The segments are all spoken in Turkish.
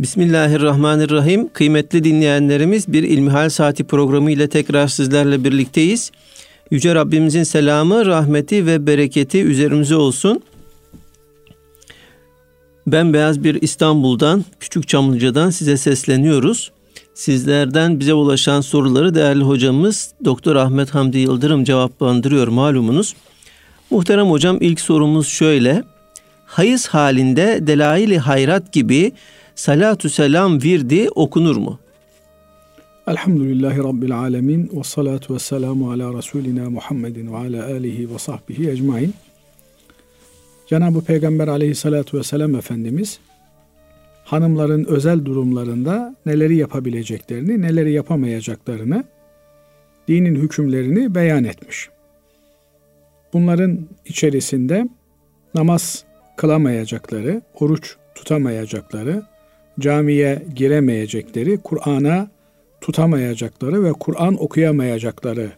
Bismillahirrahmanirrahim. Kıymetli dinleyenlerimiz bir İlmihal Saati programı ile tekrar sizlerle birlikteyiz. Yüce Rabbimizin selamı, rahmeti ve bereketi üzerimize olsun. Ben Beyaz bir İstanbul'dan, Küçük Çamlıca'dan size sesleniyoruz. Sizlerden bize ulaşan soruları değerli hocamız Doktor Ahmet Hamdi Yıldırım cevaplandırıyor malumunuz. Muhterem hocam ilk sorumuz şöyle. Hayız halinde delaili hayrat gibi salatü selam virdi okunur mu? Elhamdülillahi Rabbil alemin ve salatu ve selamu ala Resulina Muhammedin ve ala alihi ve sahbihi ecmain. Cenab-ı Peygamber aleyhissalatu vesselam Efendimiz hanımların özel durumlarında neleri yapabileceklerini, neleri yapamayacaklarını, dinin hükümlerini beyan etmiş. Bunların içerisinde namaz kılamayacakları, oruç tutamayacakları, camiye giremeyecekleri, Kur'an'a tutamayacakları ve Kur'an okuyamayacakları,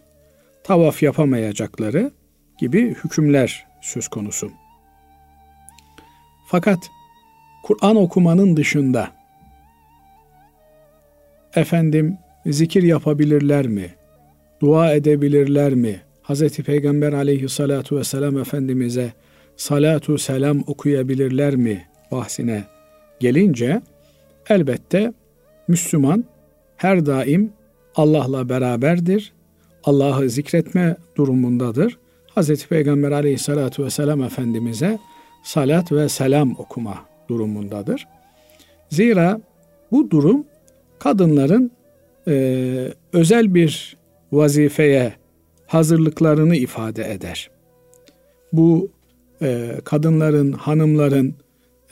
tavaf yapamayacakları gibi hükümler söz konusu. Fakat Kur'an okumanın dışında efendim zikir yapabilirler mi? Dua edebilirler mi? Hz. Peygamber aleyhissalatu vesselam Efendimiz'e salatu selam okuyabilirler mi bahsine gelince elbette Müslüman her daim Allah'la beraberdir. Allah'ı zikretme durumundadır. Hz. Peygamber aleyhissalatu vesselam Efendimiz'e salat ve selam okuma durumundadır. Zira bu durum kadınların e, özel bir vazifeye hazırlıklarını ifade eder. Bu e, kadınların, hanımların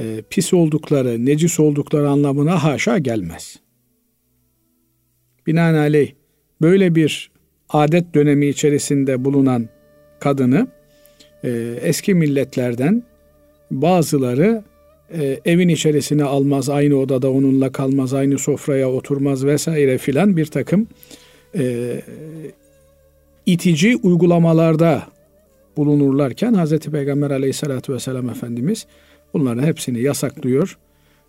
e, pis oldukları, necis oldukları anlamına haşa gelmez. Binaenaleyh böyle bir adet dönemi içerisinde bulunan kadını e, eski milletlerden bazıları e, evin içerisine almaz, aynı odada onunla kalmaz, aynı sofraya oturmaz vesaire filan bir takım e, itici uygulamalarda bulunurlarken Hz. Peygamber aleyhissalatü vesselam Efendimiz bunların hepsini yasaklıyor.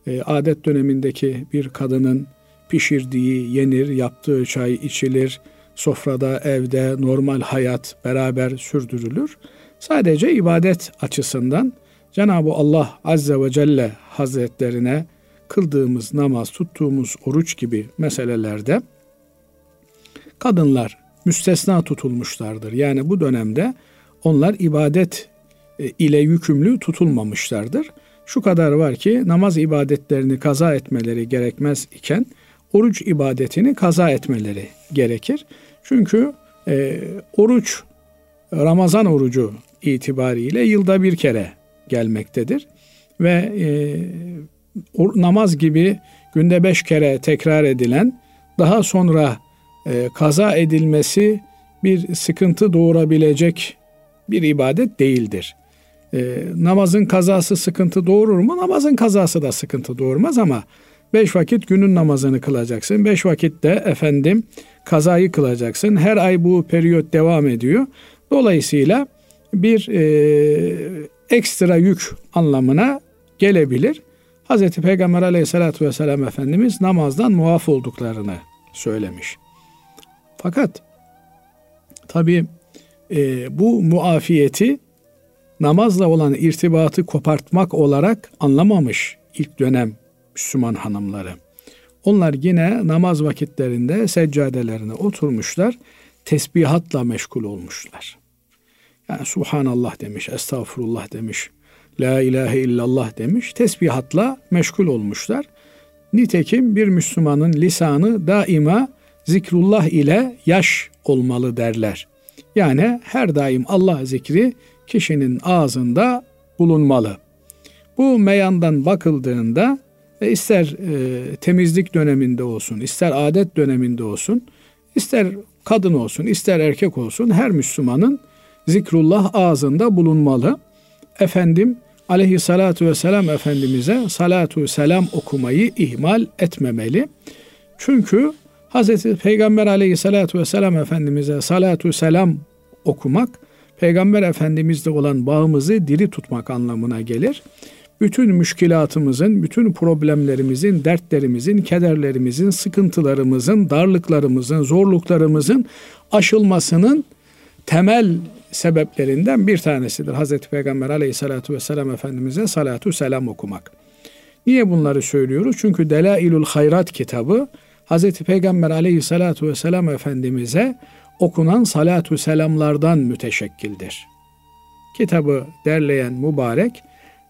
E, adet dönemindeki bir kadının pişirdiği yenir, yaptığı çay içilir, sofrada, evde normal hayat beraber sürdürülür. Sadece ibadet açısından Cenab-ı Allah Azze ve Celle Hazretlerine kıldığımız namaz, tuttuğumuz oruç gibi meselelerde kadınlar müstesna tutulmuşlardır. Yani bu dönemde onlar ibadet ile yükümlü tutulmamışlardır. Şu kadar var ki namaz ibadetlerini kaza etmeleri gerekmez iken oruç ibadetini kaza etmeleri gerekir. Çünkü e, oruç Ramazan orucu itibariyle yılda bir kere gelmektedir. Ve e, namaz gibi günde beş kere tekrar edilen daha sonra e, kaza edilmesi bir sıkıntı doğurabilecek bir ibadet değildir. E, namazın kazası sıkıntı doğurur mu? Namazın kazası da sıkıntı doğurmaz ama beş vakit günün namazını kılacaksın. Beş vakit de efendim kazayı kılacaksın. Her ay bu periyot devam ediyor. Dolayısıyla bir e, ekstra yük anlamına gelebilir. Hz. Peygamber aleyhissalatü vesselam Efendimiz namazdan muaf olduklarını söylemiş. Fakat tabi e, bu muafiyeti namazla olan irtibatı kopartmak olarak anlamamış ilk dönem Müslüman hanımları. Onlar yine namaz vakitlerinde seccadelerine oturmuşlar, tesbihatla meşgul olmuşlar. Yani Subhanallah demiş, Estağfurullah demiş, La ilahe illallah demiş, tesbihatla meşgul olmuşlar. Nitekim bir Müslümanın lisanı daima zikrullah ile yaş olmalı derler. Yani her daim Allah zikri kişinin ağzında bulunmalı. Bu meyandan bakıldığında e, ister e, temizlik döneminde olsun, ister adet döneminde olsun, ister kadın olsun, ister erkek olsun her Müslümanın zikrullah ağzında bulunmalı. Efendim aleyhissalatu vesselam Efendimiz'e salatu selam okumayı ihmal etmemeli. Çünkü Hz. Peygamber aleyhissalatu vesselam Efendimiz'e salatu selam okumak, Peygamber Efendimiz'le olan bağımızı diri tutmak anlamına gelir. bütün müşkilatımızın, bütün problemlerimizin, dertlerimizin, kederlerimizin, sıkıntılarımızın, darlıklarımızın, zorluklarımızın aşılmasının temel sebeplerinden bir tanesidir. Hazreti Peygamber aleyhissalatu vesselam Efendimiz'e salatu selam okumak. Niye bunları söylüyoruz? Çünkü Delailul Hayrat kitabı Hazreti Peygamber aleyhissalatu vesselam Efendimiz'e okunan salatu selamlardan müteşekkildir. Kitabı derleyen mübarek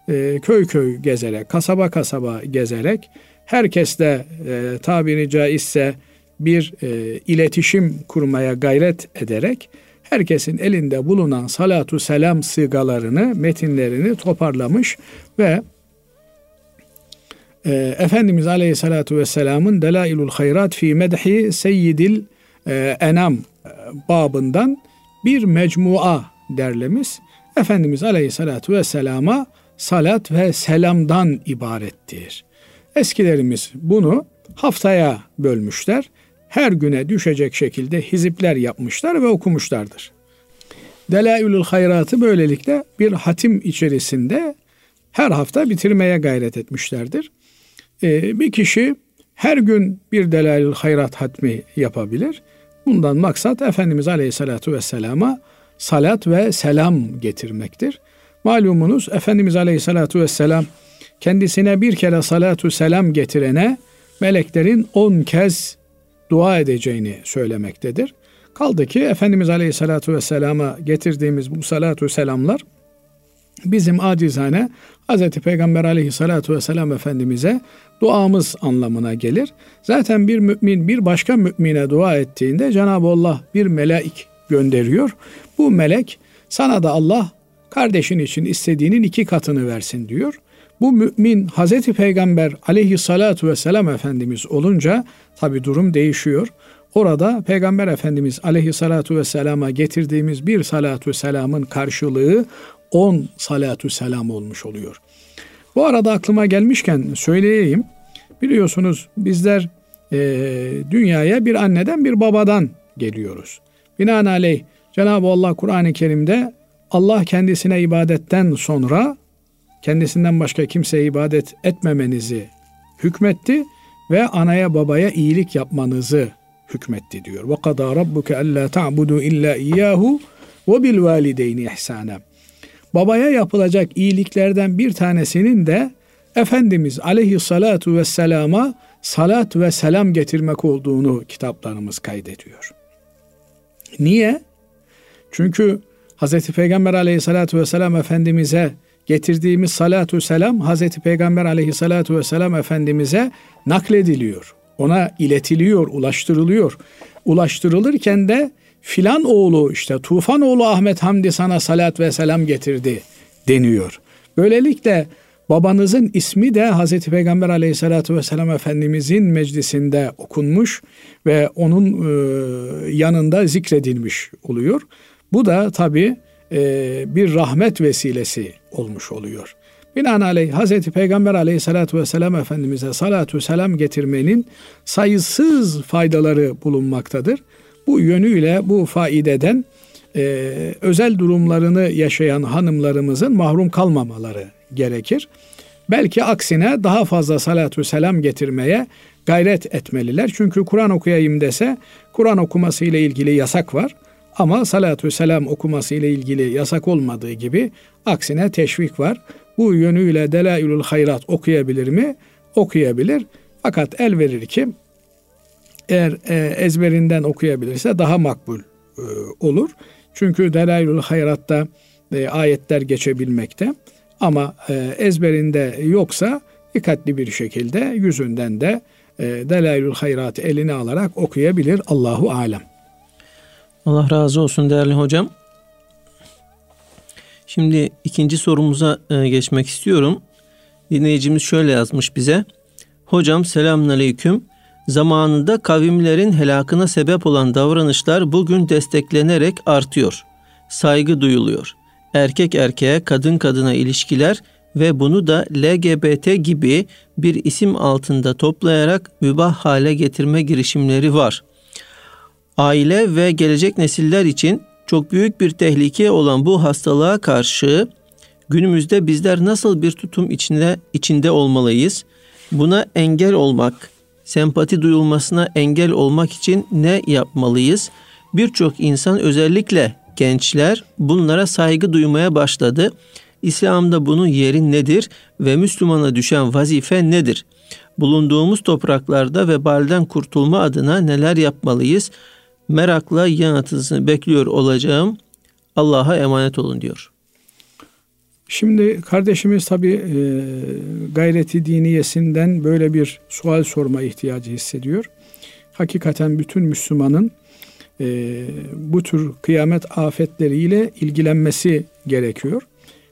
e, köy köy gezerek, kasaba kasaba gezerek herkesle e, tabiri caizse bir e, iletişim kurmaya gayret ederek herkesin elinde bulunan salatu selam sigalarını, metinlerini toparlamış ve e, Efendimiz Aleyhisselatü Vesselam'ın Delailul Hayrat fi Medhi Seyyidil e, Enam babından bir mecmua derlemiş. Efendimiz Aleyhisselatü Vesselam'a salat ve selamdan ibarettir. Eskilerimiz bunu haftaya bölmüşler. Her güne düşecek şekilde hizipler yapmışlar ve okumuşlardır. Delailül Hayrat'ı böylelikle bir hatim içerisinde her hafta bitirmeye gayret etmişlerdir. Ee, bir kişi her gün bir Delailül Hayrat hatmi yapabilir. Bundan maksat Efendimiz Aleyhisselatü Vesselam'a salat ve selam getirmektir. Malumunuz Efendimiz Aleyhisselatü Vesselam kendisine bir kere salatu selam getirene meleklerin on kez dua edeceğini söylemektedir. Kaldı ki Efendimiz Aleyhisselatü Vesselam'a getirdiğimiz bu salatu selamlar bizim acizane Hz. Peygamber Aleyhisselatü Vesselam Efendimiz'e duamız anlamına gelir. Zaten bir mümin bir başka mümine dua ettiğinde Cenab-ı Allah bir melek gönderiyor. Bu melek sana da Allah kardeşin için istediğinin iki katını versin diyor. Bu mümin Hazreti Peygamber aleyhissalatu vesselam Efendimiz olunca tabi durum değişiyor. Orada Peygamber Efendimiz aleyhissalatu vesselama getirdiğimiz bir salatu selamın karşılığı on salatu selam olmuş oluyor. Bu arada aklıma gelmişken söyleyeyim. Biliyorsunuz bizler e, dünyaya bir anneden bir babadan geliyoruz. Binaenaleyh Cenab-ı Allah Kur'an-ı Kerim'de Allah kendisine ibadetten sonra kendisinden başka kimseye ibadet etmemenizi hükmetti ve anaya babaya iyilik yapmanızı hükmetti diyor. Ve kadâ rabbuke alla ta'budu illa iyyahu ve. Babaya yapılacak iyiliklerden bir tanesinin de Efendimiz aleyhissalatu vesselama salat ve selam getirmek olduğunu kitaplarımız kaydediyor. Niye? Çünkü Hz. Peygamber aleyhissalatu vesselam Efendimiz'e getirdiğimiz salatu selam Hz. Peygamber aleyhissalatu vesselam Efendimiz'e naklediliyor. Ona iletiliyor, ulaştırılıyor. Ulaştırılırken de filan oğlu işte Tufan oğlu Ahmet Hamdi sana salat ve selam getirdi deniyor. Böylelikle babanızın ismi de Hz. Peygamber aleyhissalatu vesselam Efendimizin meclisinde okunmuş ve onun e, yanında zikredilmiş oluyor. Bu da tabi e, bir rahmet vesilesi olmuş oluyor. Binaenaleyh Hz. Peygamber aleyhissalatu vesselam Efendimiz'e salatu selam getirmenin sayısız faydaları bulunmaktadır. Bu yönüyle bu faideden e, özel durumlarını yaşayan hanımlarımızın mahrum kalmamaları gerekir. Belki aksine daha fazla salatu selam getirmeye gayret etmeliler. Çünkü Kur'an okuyayım dese Kur'an okuması ile ilgili yasak var. Ama salatü selam okuması ile ilgili yasak olmadığı gibi aksine teşvik var. Bu yönüyle Delailül Hayrat okuyabilir mi? Okuyabilir. Fakat el verir ki eğer e, ezberinden okuyabilirse daha makbul e, olur. Çünkü Delailül Hayrat'ta e, ayetler geçebilmekte. Ama e, ezberinde yoksa dikkatli bir şekilde yüzünden de e, Delailül Hayrat'ı eline alarak okuyabilir. Allahu alem. Allah razı olsun değerli hocam. Şimdi ikinci sorumuza e, geçmek istiyorum. Dinleyicimiz şöyle yazmış bize. Hocam selamünaleyküm. Zamanında kavimlerin helakına sebep olan davranışlar bugün desteklenerek artıyor. Saygı duyuluyor. Erkek erkeğe, kadın kadına ilişkiler ve bunu da LGBT gibi bir isim altında toplayarak mübah hale getirme girişimleri var aile ve gelecek nesiller için çok büyük bir tehlike olan bu hastalığa karşı Günümüzde bizler nasıl bir tutum içinde içinde olmalıyız? Buna engel olmak, sempati duyulmasına engel olmak için ne yapmalıyız? Birçok insan özellikle gençler bunlara saygı duymaya başladı. İslam'da bunun yeri nedir ve Müslümana düşen vazife nedir? Bulunduğumuz topraklarda vebalden kurtulma adına neler yapmalıyız? Merakla yanıtınızı bekliyor olacağım. Allah'a emanet olun diyor. Şimdi kardeşimiz tabi e, gayreti diniyesinden böyle bir sual sorma ihtiyacı hissediyor. Hakikaten bütün Müslümanın e, bu tür kıyamet afetleriyle ilgilenmesi gerekiyor.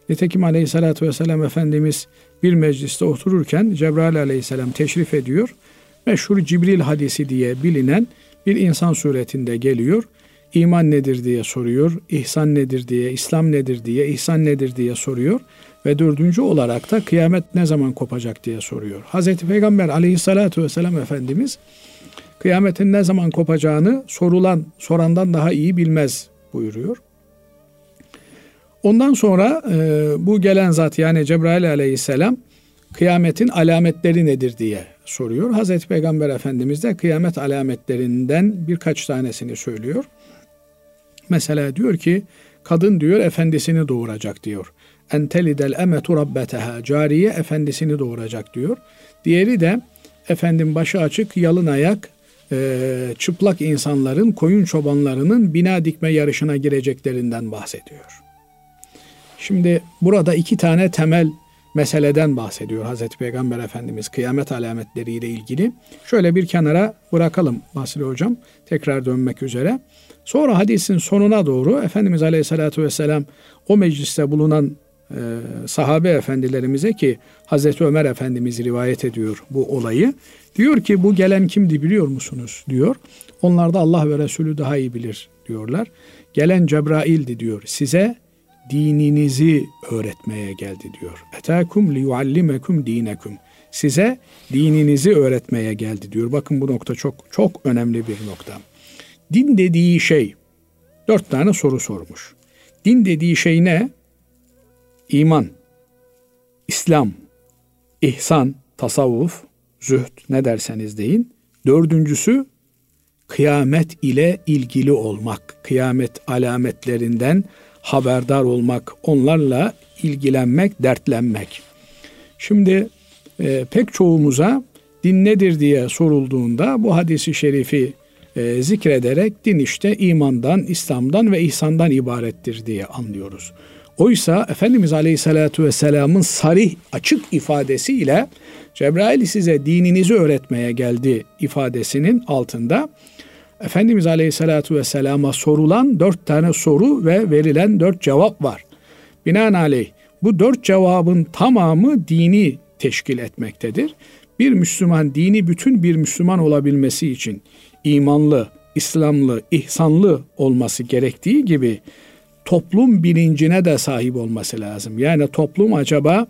Nitekim Aleyhisselatü Vesselam Efendimiz bir mecliste otururken Cebrail Aleyhisselam teşrif ediyor. Meşhur Cibril hadisi diye bilinen bir insan suretinde geliyor. İman nedir diye soruyor, ihsan nedir diye, İslam nedir diye, ihsan nedir diye soruyor. Ve dördüncü olarak da kıyamet ne zaman kopacak diye soruyor. Hazreti Peygamber aleyhissalatu vesselam Efendimiz kıyametin ne zaman kopacağını sorulan, sorandan daha iyi bilmez buyuruyor. Ondan sonra e, bu gelen zat yani Cebrail aleyhisselam kıyametin alametleri nedir diye soruyor. Hazreti Peygamber Efendimiz de kıyamet alametlerinden birkaç tanesini söylüyor. Mesela diyor ki kadın diyor efendisini doğuracak diyor. Entelidel emetu rabbeteha cariye efendisini doğuracak diyor. Diğeri de efendim başı açık yalın ayak e, çıplak insanların koyun çobanlarının bina dikme yarışına gireceklerinden bahsediyor. Şimdi burada iki tane temel meseleden bahsediyor Hazreti Peygamber Efendimiz kıyamet alametleriyle ilgili. Şöyle bir kenara bırakalım Basri Hocam tekrar dönmek üzere. Sonra hadisin sonuna doğru Efendimiz Aleyhisselatü Vesselam o mecliste bulunan e, sahabe efendilerimize ki Hazreti Ömer Efendimiz rivayet ediyor bu olayı. Diyor ki bu gelen kimdi biliyor musunuz diyor. Onlar da Allah ve Resulü daha iyi bilir diyorlar. Gelen Cebrail'di diyor. Size dininizi öğretmeye geldi diyor. Etakum li yuallimekum dinekum. Size dininizi öğretmeye geldi diyor. Bakın bu nokta çok çok önemli bir nokta. Din dediği şey dört tane soru sormuş. Din dediği şey ne? İman, İslam, ihsan, tasavvuf, zühd ne derseniz deyin. Dördüncüsü kıyamet ile ilgili olmak. Kıyamet alametlerinden haberdar olmak, onlarla ilgilenmek, dertlenmek. Şimdi e, pek çoğumuza din nedir diye sorulduğunda bu hadisi şerifi e, zikrederek din işte imandan, İslam'dan ve ihsandan ibarettir diye anlıyoruz. Oysa Efendimiz Aleyhisselatü Vesselam'ın sarih açık ifadesiyle Cebrail size dininizi öğretmeye geldi ifadesinin altında Efendimiz Aleyhisselatü Vesselam'a sorulan dört tane soru ve verilen dört cevap var. Binaenaleyh bu dört cevabın tamamı dini teşkil etmektedir. Bir Müslüman dini bütün bir Müslüman olabilmesi için imanlı, İslamlı, ihsanlı olması gerektiği gibi toplum bilincine de sahip olması lazım. Yani toplum acaba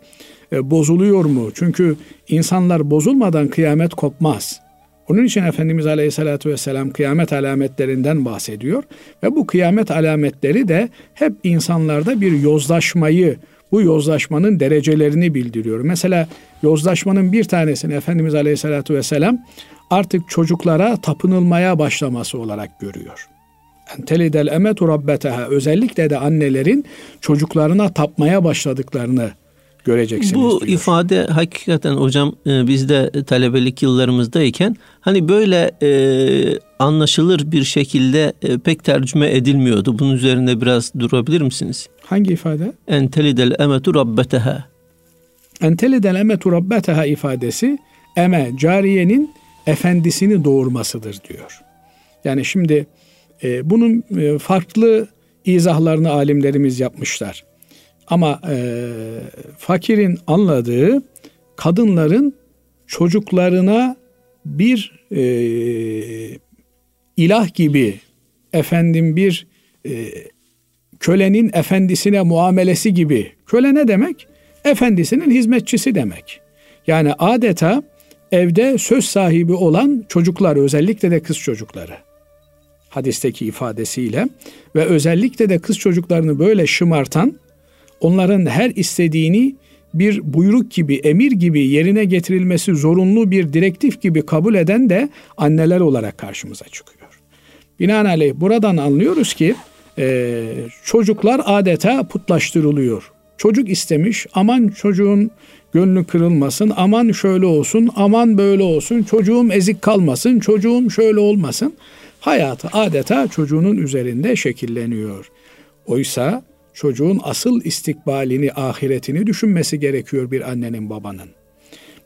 e, bozuluyor mu? Çünkü insanlar bozulmadan kıyamet kopmaz. Onun için Efendimiz Aleyhisselatü Vesselam kıyamet alametlerinden bahsediyor. Ve bu kıyamet alametleri de hep insanlarda bir yozlaşmayı, bu yozlaşmanın derecelerini bildiriyor. Mesela yozlaşmanın bir tanesini Efendimiz Aleyhisselatü Vesselam artık çocuklara tapınılmaya başlaması olarak görüyor. Entelidel emetu rabbeteha özellikle de annelerin çocuklarına tapmaya başladıklarını göreceksiniz. Bu diyor. ifade hakikaten hocam e, biz de talebelik yıllarımızdayken hani böyle e, anlaşılır bir şekilde e, pek tercüme edilmiyordu. Bunun üzerinde biraz durabilir misiniz? Hangi ifade? Entelidel emetu rabbeteha. Entelidel emetu rabbeteha ifadesi eme cariyenin efendisini doğurmasıdır diyor. Yani şimdi e, bunun e, farklı izahlarını alimlerimiz yapmışlar. Ama e, fakirin anladığı kadınların çocuklarına bir e, ilah gibi efendim bir e, kölenin efendisine muamelesi gibi. Köle ne demek? Efendisinin hizmetçisi demek. Yani adeta evde söz sahibi olan çocuklar özellikle de kız çocukları hadisteki ifadesiyle ve özellikle de kız çocuklarını böyle şımartan onların her istediğini bir buyruk gibi, emir gibi yerine getirilmesi zorunlu bir direktif gibi kabul eden de anneler olarak karşımıza çıkıyor. Binaenaleyh buradan anlıyoruz ki e, çocuklar adeta putlaştırılıyor. Çocuk istemiş aman çocuğun gönlü kırılmasın, aman şöyle olsun, aman böyle olsun, çocuğum ezik kalmasın, çocuğum şöyle olmasın. Hayatı adeta çocuğunun üzerinde şekilleniyor. Oysa çocuğun asıl istikbalini, ahiretini düşünmesi gerekiyor bir annenin babanın.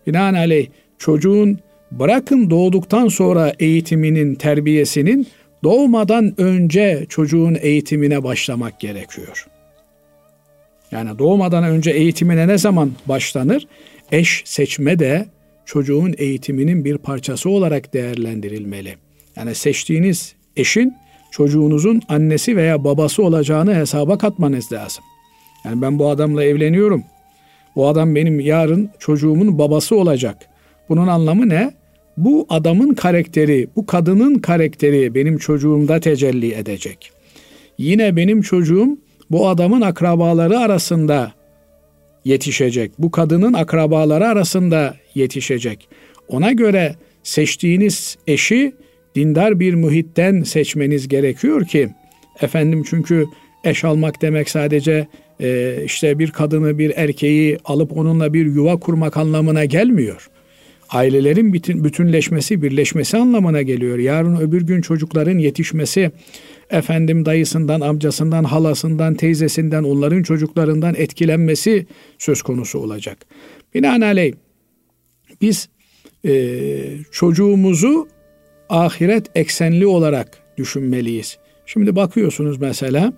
Binaenaleyh çocuğun bırakın doğduktan sonra eğitiminin, terbiyesinin doğmadan önce çocuğun eğitimine başlamak gerekiyor. Yani doğmadan önce eğitimine ne zaman başlanır? Eş seçme de çocuğun eğitiminin bir parçası olarak değerlendirilmeli. Yani seçtiğiniz eşin çocuğunuzun annesi veya babası olacağını hesaba katmanız lazım. Yani ben bu adamla evleniyorum. Bu adam benim yarın çocuğumun babası olacak. Bunun anlamı ne? Bu adamın karakteri, bu kadının karakteri benim çocuğumda tecelli edecek. Yine benim çocuğum bu adamın akrabaları arasında yetişecek. Bu kadının akrabaları arasında yetişecek. Ona göre seçtiğiniz eşi dindar bir muhitten seçmeniz gerekiyor ki efendim çünkü eş almak demek sadece e, işte bir kadını bir erkeği alıp onunla bir yuva kurmak anlamına gelmiyor. Ailelerin bütün, bütünleşmesi, birleşmesi anlamına geliyor. Yarın öbür gün çocukların yetişmesi, efendim dayısından, amcasından, halasından, teyzesinden, onların çocuklarından etkilenmesi söz konusu olacak. Binaenaleyh biz e, çocuğumuzu ahiret eksenli olarak düşünmeliyiz. Şimdi bakıyorsunuz mesela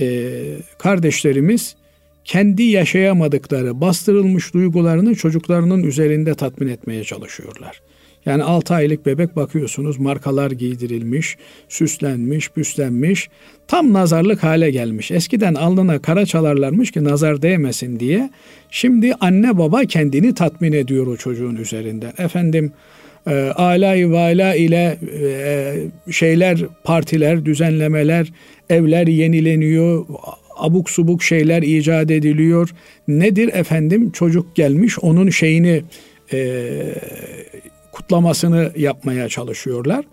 e, kardeşlerimiz kendi yaşayamadıkları bastırılmış duygularını çocuklarının üzerinde tatmin etmeye çalışıyorlar. Yani 6 aylık bebek bakıyorsunuz markalar giydirilmiş, süslenmiş, püslenmiş. Tam nazarlık hale gelmiş. Eskiden alnına kara çalarlarmış ki nazar değmesin diye. Şimdi anne baba kendini tatmin ediyor o çocuğun üzerinden. Efendim e, alay vala ile e, şeyler, partiler, düzenlemeler, evler yenileniyor, abuk subuk şeyler icat ediliyor. Nedir efendim? Çocuk gelmiş onun şeyini e, kutlamasını yapmaya çalışıyorlar.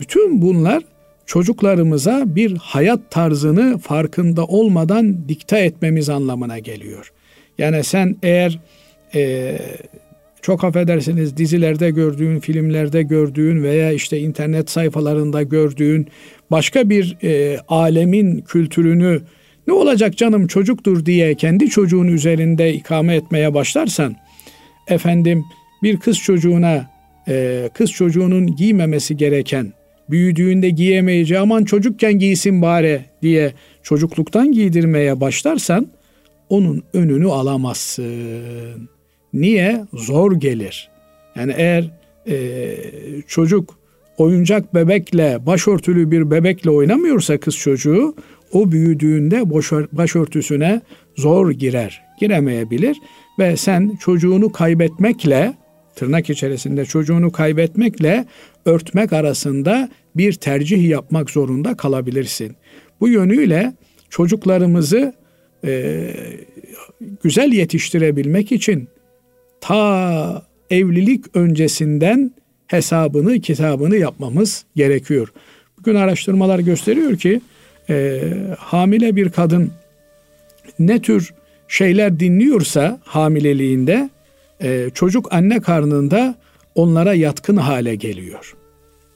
Bütün bunlar çocuklarımıza bir hayat tarzını farkında olmadan dikte etmemiz anlamına geliyor. Yani sen eğer e, çok affedersiniz dizilerde gördüğün, filmlerde gördüğün veya işte internet sayfalarında gördüğün başka bir e, alemin kültürünü ne olacak canım çocuktur diye kendi çocuğun üzerinde ikame etmeye başlarsan efendim bir kız çocuğuna e, kız çocuğunun giymemesi gereken büyüdüğünde giyemeyeceği aman çocukken giysin bari diye çocukluktan giydirmeye başlarsan onun önünü alamazsın. Niye? Zor gelir. Yani eğer e, çocuk oyuncak bebekle, başörtülü bir bebekle oynamıyorsa kız çocuğu, o büyüdüğünde başörtüsüne zor girer, giremeyebilir ve sen çocuğunu kaybetmekle tırnak içerisinde çocuğunu kaybetmekle örtmek arasında bir tercih yapmak zorunda kalabilirsin. Bu yönüyle çocuklarımızı e, güzel yetiştirebilmek için ta evlilik öncesinden hesabını, kitabını yapmamız gerekiyor. Bugün araştırmalar gösteriyor ki e, hamile bir kadın ne tür şeyler dinliyorsa hamileliğinde e, çocuk anne karnında onlara yatkın hale geliyor.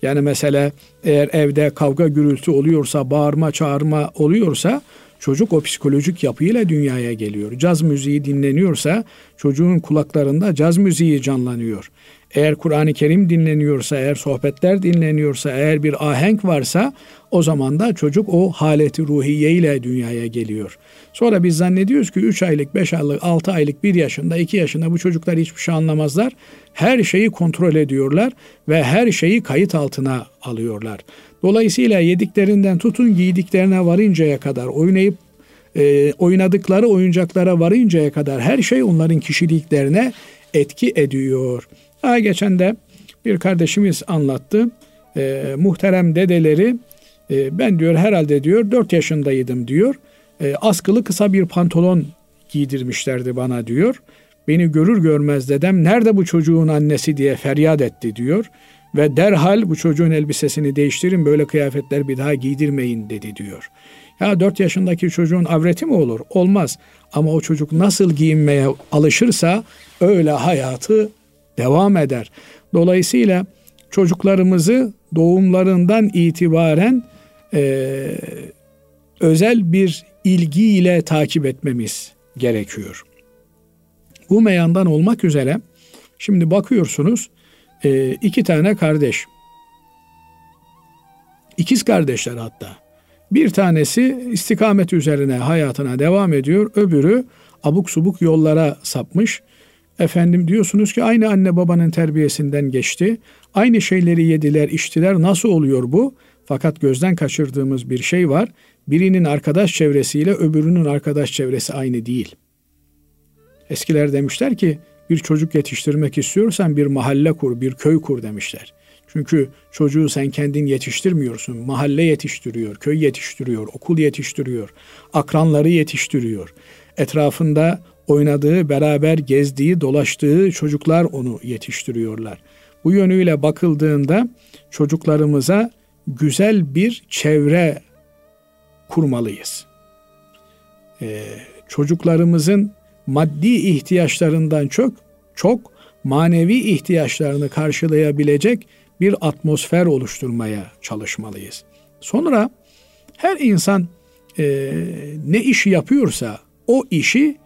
Yani mesela eğer evde kavga gürültü oluyorsa, bağırma çağırma oluyorsa çocuk o psikolojik yapıyla dünyaya geliyor. Caz müziği dinleniyorsa çocuğun kulaklarında caz müziği canlanıyor. Eğer Kur'an-ı Kerim dinleniyorsa, eğer sohbetler dinleniyorsa, eğer bir ahenk varsa o zaman da çocuk o haleti ruhiye ile dünyaya geliyor. Sonra biz zannediyoruz ki 3 aylık, 5 aylık, 6 aylık, 1 yaşında, 2 yaşında bu çocuklar hiçbir şey anlamazlar. Her şeyi kontrol ediyorlar ve her şeyi kayıt altına alıyorlar. Dolayısıyla yediklerinden tutun giydiklerine varıncaya kadar oynayıp e, oynadıkları oyuncaklara varıncaya kadar her şey onların kişiliklerine etki ediyor. Daha geçen de bir kardeşimiz anlattı. E, muhterem dedeleri e, ben diyor herhalde diyor 4 yaşındaydım diyor. E, askılı kısa bir pantolon giydirmişlerdi bana diyor. Beni görür görmez dedem nerede bu çocuğun annesi diye feryat etti diyor. Ve derhal bu çocuğun elbisesini değiştirin böyle kıyafetler bir daha giydirmeyin dedi diyor. Ya dört yaşındaki çocuğun avreti mi olur? Olmaz. Ama o çocuk nasıl giyinmeye alışırsa öyle hayatı devam eder. Dolayısıyla çocuklarımızı doğumlarından itibaren e, özel bir ilgiyle takip etmemiz gerekiyor. Bu meyandan olmak üzere şimdi bakıyorsunuz e, iki tane kardeş. İkiz kardeşler hatta. Bir tanesi istikamet üzerine hayatına devam ediyor. Öbürü abuk subuk yollara sapmış. Efendim diyorsunuz ki aynı anne babanın terbiyesinden geçti. Aynı şeyleri yediler, içtiler. Nasıl oluyor bu? Fakat gözden kaçırdığımız bir şey var. Birinin arkadaş çevresiyle öbürünün arkadaş çevresi aynı değil. Eskiler demişler ki bir çocuk yetiştirmek istiyorsan bir mahalle kur, bir köy kur demişler. Çünkü çocuğu sen kendin yetiştirmiyorsun. Mahalle yetiştiriyor, köy yetiştiriyor, okul yetiştiriyor, akranları yetiştiriyor. Etrafında oynadığı, beraber gezdiği, dolaştığı çocuklar onu yetiştiriyorlar. Bu yönüyle bakıldığında çocuklarımıza güzel bir çevre kurmalıyız. Ee, çocuklarımızın maddi ihtiyaçlarından çok çok manevi ihtiyaçlarını karşılayabilecek bir atmosfer oluşturmaya çalışmalıyız. Sonra her insan e, ne iş yapıyorsa o işi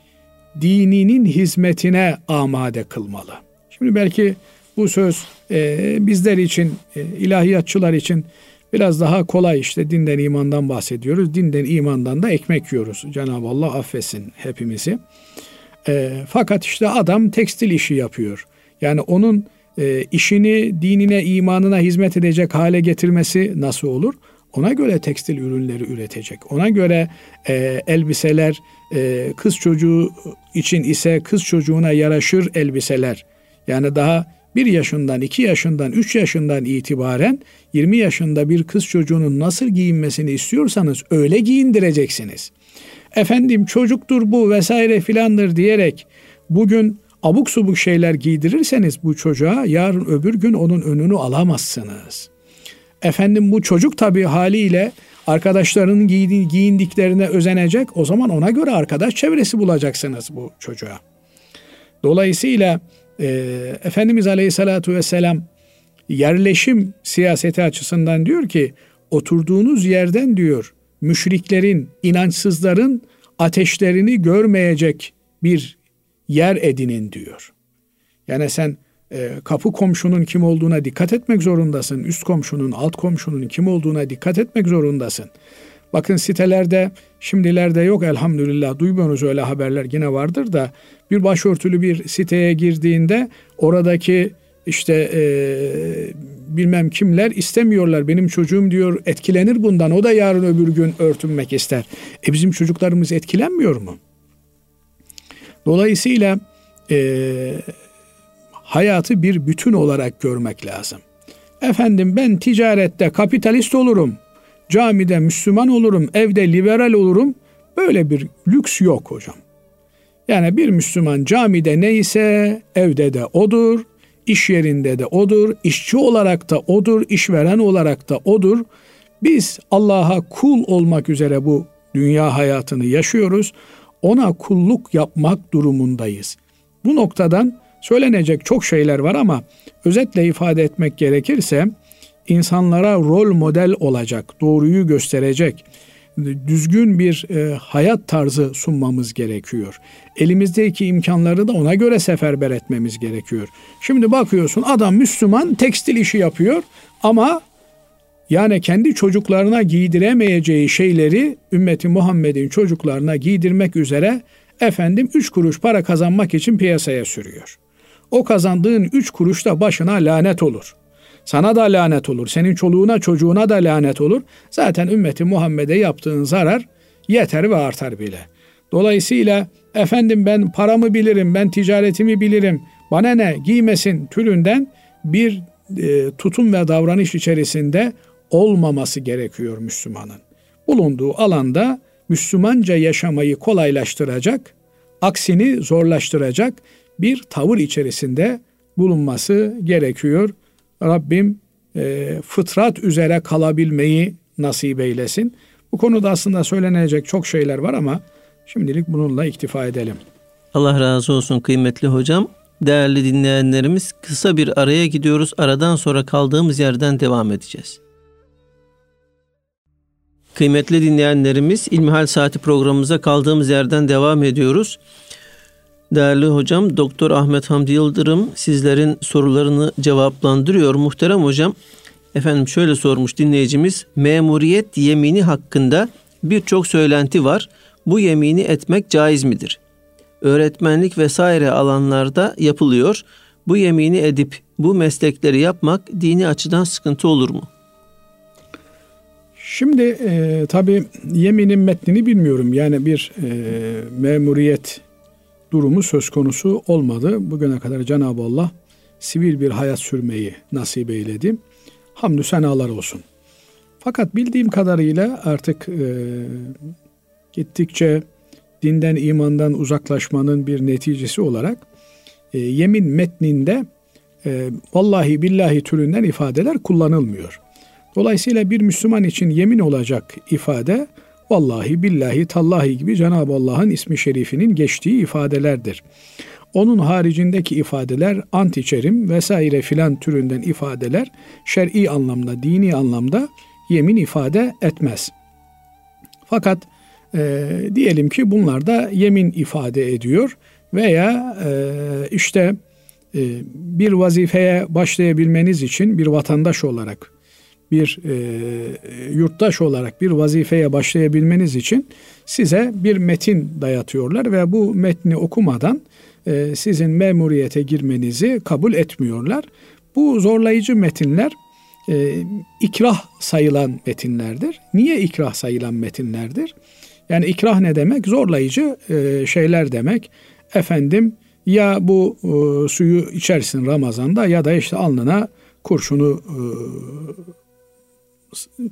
dininin hizmetine amade kılmalı. Şimdi belki bu söz e, bizler için, e, ilahiyatçılar için biraz daha kolay işte dinden imandan bahsediyoruz. Dinden imandan da ekmek yiyoruz. Cenab-ı Allah affetsin hepimizi. E, fakat işte adam tekstil işi yapıyor. Yani onun e, işini dinine, imanına hizmet edecek hale getirmesi nasıl olur? Ona göre tekstil ürünleri üretecek. Ona göre e, elbiseler, e, kız çocuğu için ise kız çocuğuna yaraşır elbiseler. Yani daha bir yaşından, iki yaşından, üç yaşından itibaren 20 yaşında bir kız çocuğunun nasıl giyinmesini istiyorsanız öyle giyindireceksiniz. Efendim çocuktur bu vesaire filandır diyerek bugün abuk subuk şeyler giydirirseniz bu çocuğa yarın öbür gün onun önünü alamazsınız. Efendim bu çocuk tabii haliyle arkadaşlarının giyindiklerine özenecek. O zaman ona göre arkadaş çevresi bulacaksınız bu çocuğa. Dolayısıyla e, Efendimiz Aleyhisselatü Vesselam yerleşim siyaseti açısından diyor ki oturduğunuz yerden diyor müşriklerin, inançsızların ateşlerini görmeyecek bir yer edinin diyor. Yani sen e, kapı komşunun kim olduğuna dikkat etmek zorundasın. Üst komşunun, alt komşunun kim olduğuna dikkat etmek zorundasın. Bakın sitelerde şimdilerde yok elhamdülillah duymuyoruz öyle haberler yine vardır da bir başörtülü bir siteye girdiğinde oradaki işte e, bilmem kimler istemiyorlar. Benim çocuğum diyor etkilenir bundan. O da yarın öbür gün örtünmek ister. E bizim çocuklarımız etkilenmiyor mu? Dolayısıyla e, hayatı bir bütün olarak görmek lazım. Efendim ben ticarette kapitalist olurum. Camide Müslüman olurum, evde liberal olurum. Böyle bir lüks yok hocam. Yani bir Müslüman camide neyse evde de odur, iş yerinde de odur, işçi olarak da odur, işveren olarak da odur. Biz Allah'a kul olmak üzere bu dünya hayatını yaşıyoruz. Ona kulluk yapmak durumundayız. Bu noktadan söylenecek çok şeyler var ama özetle ifade etmek gerekirse insanlara rol model olacak, doğruyu gösterecek, düzgün bir e, hayat tarzı sunmamız gerekiyor. Elimizdeki imkanları da ona göre seferber etmemiz gerekiyor. Şimdi bakıyorsun adam Müslüman tekstil işi yapıyor ama yani kendi çocuklarına giydiremeyeceği şeyleri ümmeti Muhammed'in çocuklarına giydirmek üzere efendim üç kuruş para kazanmak için piyasaya sürüyor. O kazandığın üç kuruş da başına lanet olur. Sana da lanet olur. Senin çoluğuna çocuğuna da lanet olur. Zaten ümmeti Muhammed'e yaptığın zarar yeter ve artar bile. Dolayısıyla efendim ben paramı bilirim, ben ticaretimi bilirim, bana ne giymesin türünden bir e, tutum ve davranış içerisinde olmaması gerekiyor Müslümanın. Bulunduğu alanda Müslümanca yaşamayı kolaylaştıracak aksini zorlaştıracak bir tavır içerisinde bulunması gerekiyor. Rabbim e, fıtrat üzere kalabilmeyi nasip eylesin. Bu konuda aslında söylenecek çok şeyler var ama şimdilik bununla iktifa edelim. Allah razı olsun kıymetli hocam. Değerli dinleyenlerimiz kısa bir araya gidiyoruz. Aradan sonra kaldığımız yerden devam edeceğiz. Kıymetli dinleyenlerimiz İlmihal Saati programımıza kaldığımız yerden devam ediyoruz. Değerli hocam Doktor Ahmet Hamdi Yıldırım sizlerin sorularını cevaplandırıyor. Muhterem hocam efendim şöyle sormuş dinleyicimiz memuriyet yemini hakkında birçok söylenti var. Bu yemini etmek caiz midir? Öğretmenlik vesaire alanlarda yapılıyor. Bu yemini edip bu meslekleri yapmak dini açıdan sıkıntı olur mu? Şimdi e, tabii yeminin metnini bilmiyorum. Yani bir e, memuriyet durumu söz konusu olmadı. Bugüne kadar Cenab-ı Allah sivil bir hayat sürmeyi nasip eyledi. Hamdü senalar olsun. Fakat bildiğim kadarıyla artık e, gittikçe dinden imandan uzaklaşmanın bir neticesi olarak e, yemin metninde e, vallahi billahi türünden ifadeler kullanılmıyor. Dolayısıyla bir Müslüman için yemin olacak ifade vallahi billahi tallahi gibi Cenab-ı Allah'ın ismi şerifinin geçtiği ifadelerdir. Onun haricindeki ifadeler ant içerim vesaire filan türünden ifadeler şer'i anlamda, dini anlamda yemin ifade etmez. Fakat e, diyelim ki bunlar da yemin ifade ediyor veya e, işte e, bir vazifeye başlayabilmeniz için bir vatandaş olarak bir e, yurttaş olarak bir vazifeye başlayabilmeniz için size bir metin dayatıyorlar ve bu metni okumadan e, sizin memuriyete girmenizi kabul etmiyorlar. Bu zorlayıcı metinler e, ikrah sayılan metinlerdir. Niye ikrah sayılan metinlerdir? Yani ikrah ne demek? Zorlayıcı e, şeyler demek. Efendim ya bu e, suyu içersin Ramazan'da ya da işte alnına kurşunu e,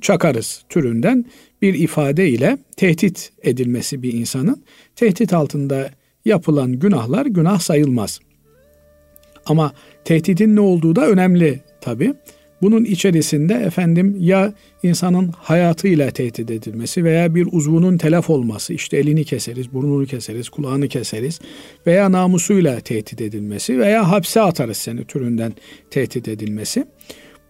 çakarız türünden bir ifade ile tehdit edilmesi bir insanın tehdit altında yapılan günahlar günah sayılmaz. Ama tehditin ne olduğu da önemli tabi. Bunun içerisinde efendim ya insanın hayatıyla tehdit edilmesi veya bir uzvunun telef olması, işte elini keseriz, burnunu keseriz, kulağını keseriz veya namusuyla tehdit edilmesi veya hapse atarız seni türünden tehdit edilmesi.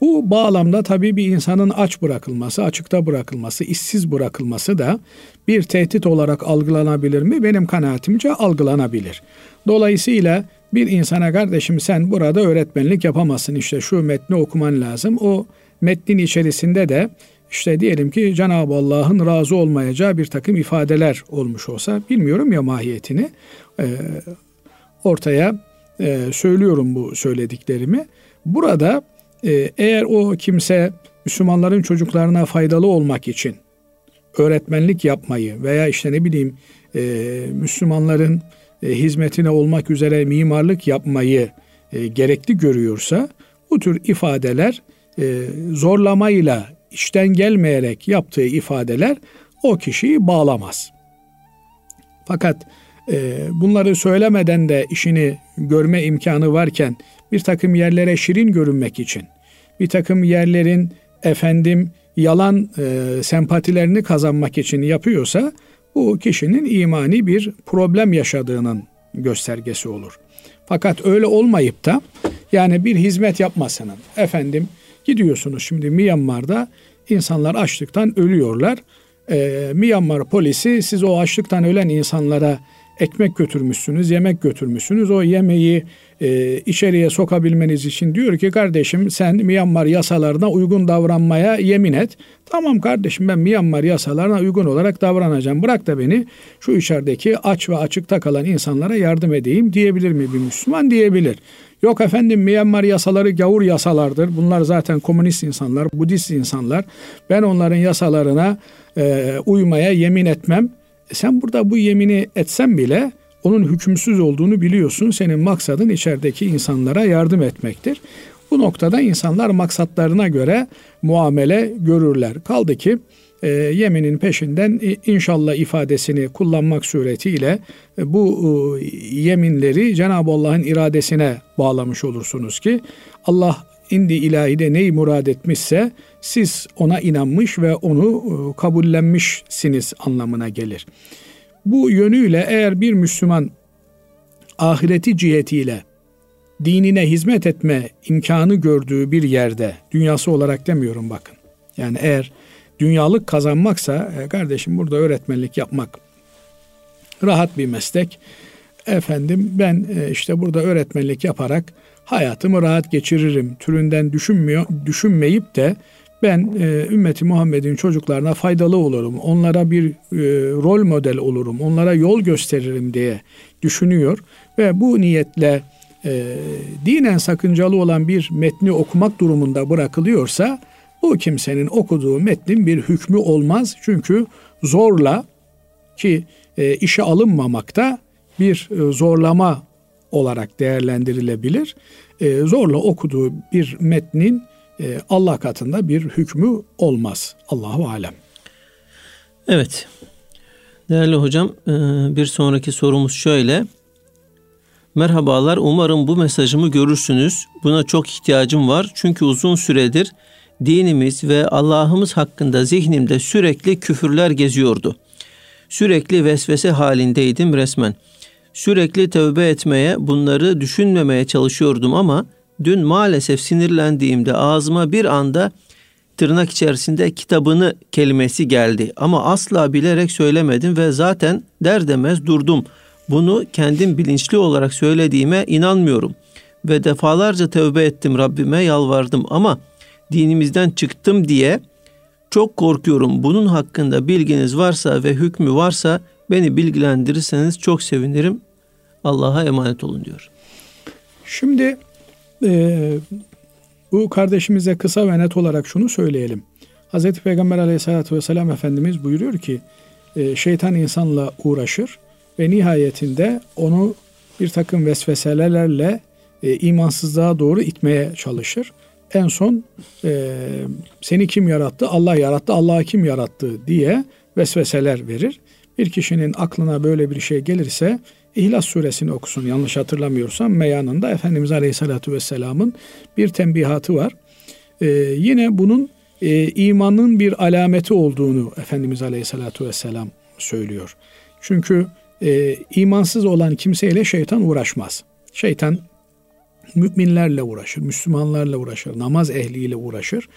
Bu bağlamda tabii bir insanın aç bırakılması, açıkta bırakılması, işsiz bırakılması da bir tehdit olarak algılanabilir mi? Benim kanaatimce algılanabilir. Dolayısıyla bir insana kardeşim sen burada öğretmenlik yapamazsın işte şu metni okuman lazım. O metnin içerisinde de işte diyelim ki Cenab-ı Allah'ın razı olmayacağı bir takım ifadeler olmuş olsa bilmiyorum ya mahiyetini e, ortaya e, söylüyorum bu söylediklerimi. Burada ee, eğer o kimse Müslümanların çocuklarına faydalı olmak için öğretmenlik yapmayı veya işte ne bileyim e, Müslümanların e, hizmetine olmak üzere mimarlık yapmayı e, gerekli görüyorsa bu tür ifadeler zorlamayla işten gelmeyerek yaptığı ifadeler o kişiyi bağlamaz. Fakat bunları söylemeden de işini görme imkanı varken bir takım yerlere şirin görünmek için, bir takım yerlerin efendim yalan e, sempatilerini kazanmak için yapıyorsa bu kişinin imani bir problem yaşadığının göstergesi olur. Fakat öyle olmayıp da yani bir hizmet yapmasının efendim gidiyorsunuz şimdi Myanmar'da insanlar açlıktan ölüyorlar. Ee, Myanmar polisi siz o açlıktan ölen insanlara ekmek götürmüşsünüz, yemek götürmüşsünüz. O yemeği e, içeriye sokabilmeniz için diyor ki kardeşim sen Myanmar yasalarına uygun davranmaya yemin et. Tamam kardeşim ben Myanmar yasalarına uygun olarak davranacağım. Bırak da beni şu içerideki aç ve açıkta kalan insanlara yardım edeyim diyebilir mi bir Müslüman? Diyebilir. Yok efendim Myanmar yasaları gavur yasalardır. Bunlar zaten komünist insanlar, Budist insanlar. Ben onların yasalarına e, uymaya yemin etmem. E sen burada bu yemini etsen bile onun hükümsüz olduğunu biliyorsun. Senin maksadın içerideki insanlara yardım etmektir. Bu noktada insanlar maksatlarına göre muamele görürler. Kaldı ki e, yeminin peşinden inşallah ifadesini kullanmak suretiyle e, bu e, yeminleri Cenab-ı Allah'ın iradesine bağlamış olursunuz ki Allah indi ilahide neyi murad etmişse siz ona inanmış ve onu e, kabullenmişsiniz anlamına gelir. Bu yönüyle eğer bir Müslüman ahireti cihetiyle dinine hizmet etme imkanı gördüğü bir yerde, dünyası olarak demiyorum bakın. Yani eğer dünyalık kazanmaksa e, kardeşim burada öğretmenlik yapmak rahat bir meslek. Efendim ben e, işte burada öğretmenlik yaparak hayatımı rahat geçiririm türünden düşünmüyor, düşünmeyip de ben e, ümmeti Muhammed'in çocuklarına faydalı olurum, onlara bir e, rol model olurum, onlara yol gösteririm diye düşünüyor ve bu niyetle e, dinen sakıncalı olan bir metni okumak durumunda bırakılıyorsa bu kimsenin okuduğu metnin bir hükmü olmaz. Çünkü zorla ki e, işe alınmamakta bir e, zorlama olarak değerlendirilebilir. E, zorla okuduğu bir metnin e, Allah katında bir hükmü olmaz. Allahu alem. Evet. Değerli hocam, e, bir sonraki sorumuz şöyle. Merhabalar, umarım bu mesajımı görürsünüz. Buna çok ihtiyacım var. Çünkü uzun süredir dinimiz ve Allah'ımız hakkında zihnimde sürekli küfürler geziyordu. Sürekli vesvese halindeydim resmen. Sürekli tövbe etmeye, bunları düşünmemeye çalışıyordum ama dün maalesef sinirlendiğimde ağzıma bir anda tırnak içerisinde kitabını kelimesi geldi ama asla bilerek söylemedim ve zaten der demez durdum. Bunu kendim bilinçli olarak söylediğime inanmıyorum ve defalarca tövbe ettim Rabbime yalvardım ama dinimizden çıktım diye çok korkuyorum. Bunun hakkında bilginiz varsa ve hükmü varsa beni bilgilendirirseniz çok sevinirim. Allah'a emanet olun diyor. Şimdi e, bu kardeşimize kısa ve net olarak şunu söyleyelim. Hz. Peygamber aleyhissalatü vesselam Efendimiz buyuruyor ki e, şeytan insanla uğraşır ve nihayetinde onu bir takım vesveselerle e, imansızlığa doğru itmeye çalışır. En son e, seni kim yarattı? Allah yarattı. Allah'ı kim yarattı diye vesveseler verir. Bir kişinin aklına böyle bir şey gelirse İhlas suresini okusun yanlış hatırlamıyorsam meyanında Efendimiz Aleyhisselatü Vesselam'ın bir tembihatı var. Ee, yine bunun e, imanın bir alameti olduğunu Efendimiz Aleyhisselatü Vesselam söylüyor. Çünkü e, imansız olan kimseyle şeytan uğraşmaz. Şeytan müminlerle uğraşır, Müslümanlarla uğraşır, namaz ehliyle uğraşır.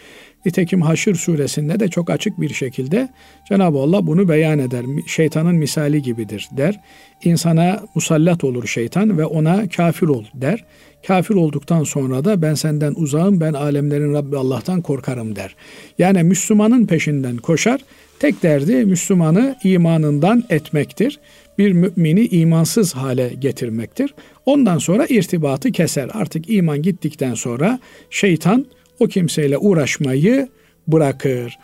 Nitekim Haşr suresinde de çok açık bir şekilde Cenab-ı Allah bunu beyan eder. Şeytanın misali gibidir der. İnsana musallat olur şeytan ve ona kafir ol der. Kafir olduktan sonra da ben senden uzağım, ben alemlerin Rabbi Allah'tan korkarım der. Yani Müslümanın peşinden koşar. Tek derdi Müslümanı imanından etmektir. Bir mümini imansız hale getirmektir. Ondan sonra irtibatı keser. Artık iman gittikten sonra şeytan o kimseyle uğraşmayı bırakır.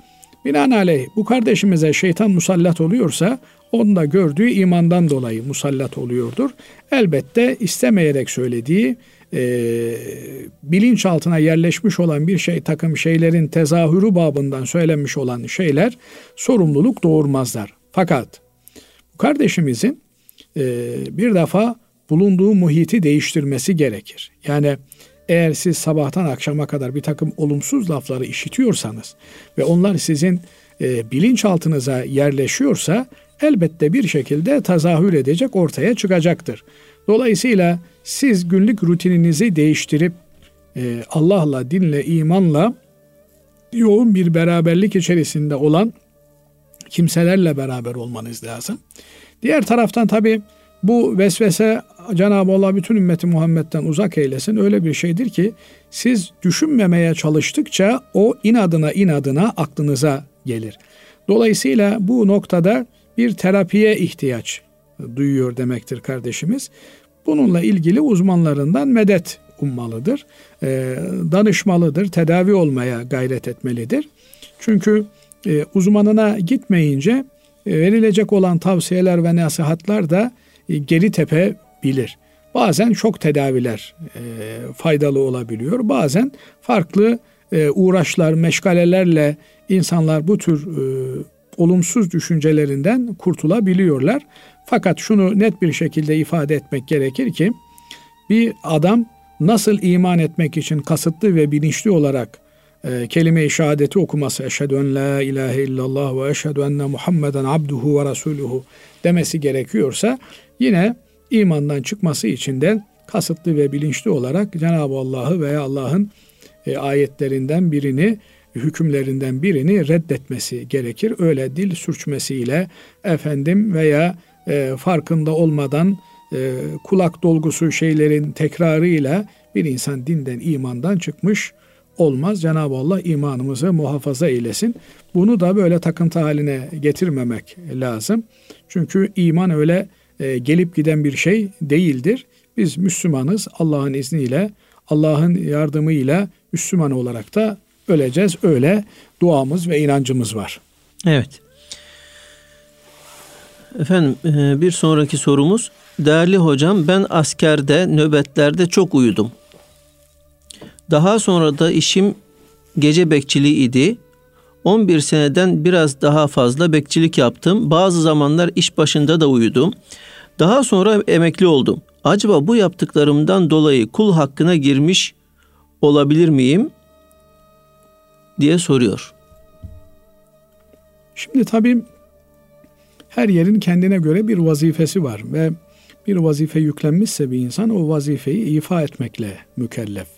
Binaenaleyh bu kardeşimize şeytan musallat oluyorsa onda gördüğü imandan dolayı musallat oluyordur. Elbette istemeyerek söylediği e, bilinçaltına yerleşmiş olan bir şey takım şeylerin tezahürü babından söylenmiş olan şeyler sorumluluk doğurmazlar. Fakat bu kardeşimizin e, bir defa bulunduğu muhiti değiştirmesi gerekir. Yani eğer siz sabahtan akşama kadar bir takım olumsuz lafları işitiyorsanız ve onlar sizin e, bilinçaltınıza yerleşiyorsa elbette bir şekilde tezahür edecek, ortaya çıkacaktır. Dolayısıyla siz günlük rutininizi değiştirip e, Allah'la, dinle, imanla yoğun bir beraberlik içerisinde olan kimselerle beraber olmanız lazım. Diğer taraftan tabi bu vesvese Cenab-ı Allah bütün ümmeti Muhammed'den uzak eylesin. Öyle bir şeydir ki siz düşünmemeye çalıştıkça o inadına inadına aklınıza gelir. Dolayısıyla bu noktada bir terapiye ihtiyaç duyuyor demektir kardeşimiz. Bununla ilgili uzmanlarından medet ummalıdır, e, danışmalıdır, tedavi olmaya gayret etmelidir. Çünkü e, uzmanına gitmeyince e, verilecek olan tavsiyeler ve nasihatler de geri tepe bilir. Bazen çok tedaviler faydalı olabiliyor. Bazen farklı e, uğraşlar, meşgalelerle insanlar bu tür e, olumsuz düşüncelerinden kurtulabiliyorlar. Fakat şunu net bir şekilde ifade etmek gerekir ki bir adam nasıl iman etmek için kasıtlı ve bilinçli olarak e, kelime-i şehadeti okuması eşhedü en la ilahe illallah ve eşhedü enne Muhammeden abduhu ve resuluhu demesi gerekiyorsa yine imandan çıkması için de kasıtlı ve bilinçli olarak Cenab-ı Allah'ı veya Allah'ın e, ayetlerinden birini hükümlerinden birini reddetmesi gerekir. Öyle dil sürçmesiyle efendim veya e, farkında olmadan e, kulak dolgusu şeylerin tekrarıyla bir insan dinden imandan çıkmış olmaz. Cenab-ı Allah imanımızı muhafaza eylesin. Bunu da böyle takıntı haline getirmemek lazım. Çünkü iman öyle e, gelip giden bir şey değildir. Biz Müslümanız Allah'ın izniyle, Allah'ın yardımıyla Müslüman olarak da öleceğiz. Öyle duamız ve inancımız var. Evet. Efendim e, bir sonraki sorumuz. Değerli hocam ben askerde nöbetlerde çok uyudum. Daha sonra da işim gece bekçiliği idi. 11 seneden biraz daha fazla bekçilik yaptım. Bazı zamanlar iş başında da uyudum. Daha sonra emekli oldum. Acaba bu yaptıklarımdan dolayı kul hakkına girmiş olabilir miyim? diye soruyor. Şimdi tabii her yerin kendine göre bir vazifesi var ve bir vazife yüklenmişse bir insan o vazifeyi ifa etmekle mükellef.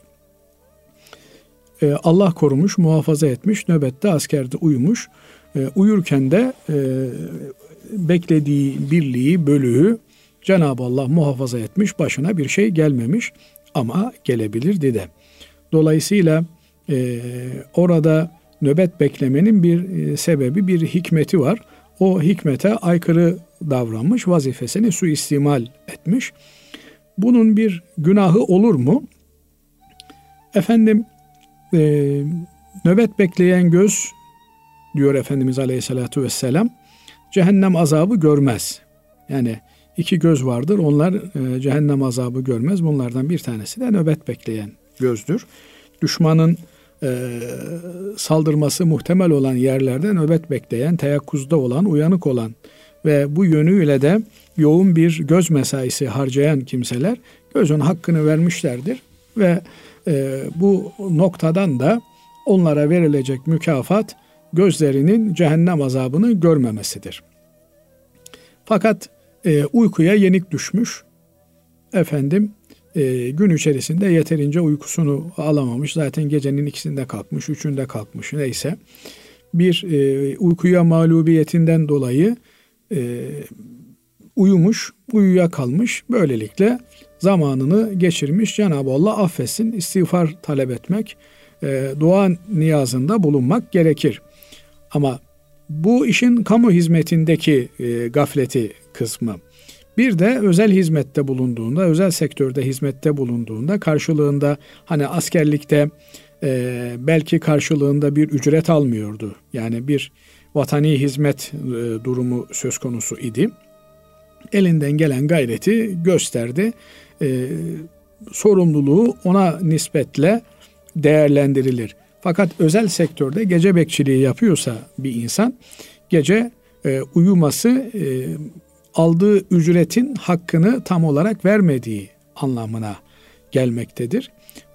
Ee, Allah korumuş, muhafaza etmiş, nöbette askerde uyumuş. Ee, uyurken de e, beklediği birliği, bölüğü Cenab-ı Allah muhafaza etmiş, başına bir şey gelmemiş ama gelebilirdi de. Dolayısıyla e, orada nöbet beklemenin bir e, sebebi, bir hikmeti var. O hikmete aykırı davranmış, vazifesini suistimal etmiş. Bunun bir günahı olur mu? Efendim e, nöbet bekleyen göz diyor Efendimiz Aleyhisselatü Vesselam cehennem azabı görmez. Yani iki göz vardır onlar e, cehennem azabı görmez. Bunlardan bir tanesi de nöbet bekleyen gözdür. Düşmanın e, saldırması muhtemel olan yerlerde nöbet bekleyen, teyakkuzda olan, uyanık olan ve bu yönüyle de yoğun bir göz mesaisi harcayan kimseler gözün hakkını vermişlerdir ve e, bu noktadan da onlara verilecek mükafat gözlerinin cehennem azabını görmemesidir. Fakat e, uykuya yenik düşmüş, efendim e, gün içerisinde yeterince uykusunu alamamış. Zaten gecenin ikisinde kalkmış, üçünde kalkmış neyse. Bir e, uykuya mağlubiyetinden dolayı e, uyumuş, uyuya kalmış. Böylelikle zamanını geçirmiş. Cenab-ı Allah affetsin, istiğfar talep etmek, e, dua niyazında bulunmak gerekir. Ama bu işin kamu hizmetindeki e, gafleti kısmı. Bir de özel hizmette bulunduğunda, özel sektörde hizmette bulunduğunda karşılığında hani askerlikte e, belki karşılığında bir ücret almıyordu. Yani bir vatani hizmet e, durumu söz konusu idi. Elinden gelen gayreti gösterdi. E, sorumluluğu ona nispetle değerlendirilir. Fakat özel sektörde gece bekçiliği yapıyorsa bir insan gece e, uyuması e, aldığı ücretin hakkını tam olarak vermediği anlamına gelmektedir.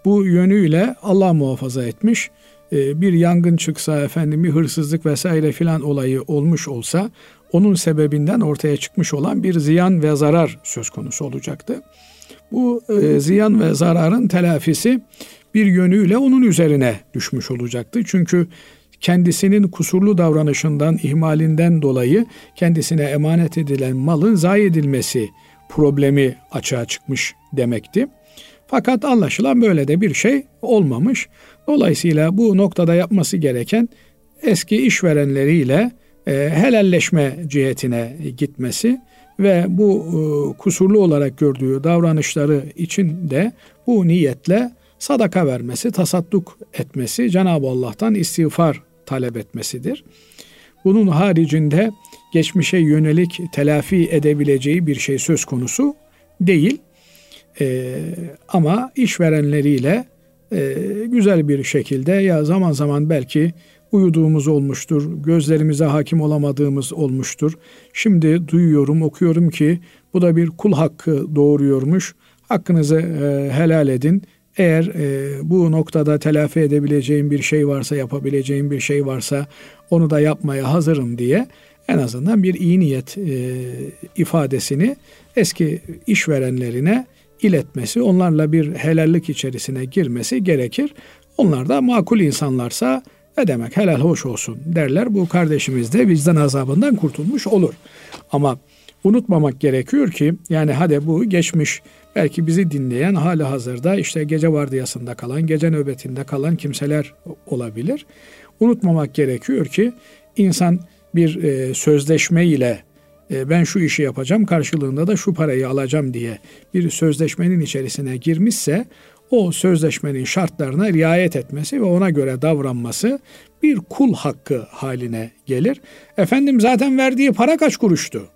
Bu yönüyle Allah muhafaza etmiş e, bir yangın çıksa efendim bir hırsızlık vesaire filan olayı olmuş olsa onun sebebinden ortaya çıkmış olan bir ziyan ve zarar söz konusu olacaktı. Bu e, ziyan ve zararın telafisi bir yönüyle onun üzerine düşmüş olacaktı. Çünkü kendisinin kusurlu davranışından, ihmalinden dolayı kendisine emanet edilen malın zayi edilmesi problemi açığa çıkmış demekti. Fakat anlaşılan böyle de bir şey olmamış. Dolayısıyla bu noktada yapması gereken eski işverenleriyle e, helalleşme cihetine gitmesi ve bu e, kusurlu olarak gördüğü davranışları için de bu niyetle sadaka vermesi, tasadduk etmesi, Cenab-ı Allah'tan istiğfar talep etmesidir. Bunun haricinde geçmişe yönelik telafi edebileceği bir şey söz konusu değil. Ee, ama işverenleriyle e, güzel bir şekilde ya zaman zaman belki uyuduğumuz olmuştur, gözlerimize hakim olamadığımız olmuştur. Şimdi duyuyorum, okuyorum ki bu da bir kul hakkı doğuruyormuş. Hakkınızı e, helal edin. Eğer e, bu noktada telafi edebileceğim bir şey varsa, yapabileceğim bir şey varsa onu da yapmaya hazırım diye en azından bir iyi niyet e, ifadesini eski işverenlerine iletmesi, onlarla bir helallik içerisine girmesi gerekir. Onlar da makul insanlarsa ne demek helal hoş olsun derler. Bu kardeşimiz de vicdan azabından kurtulmuş olur. Ama unutmamak gerekiyor ki yani hadi bu geçmiş belki bizi dinleyen hali hazırda işte gece vardiyasında kalan, gece nöbetinde kalan kimseler olabilir. Unutmamak gerekiyor ki insan bir e, sözleşme ile e, ben şu işi yapacağım karşılığında da şu parayı alacağım diye bir sözleşmenin içerisine girmişse o sözleşmenin şartlarına riayet etmesi ve ona göre davranması bir kul hakkı haline gelir. Efendim zaten verdiği para kaç kuruştu?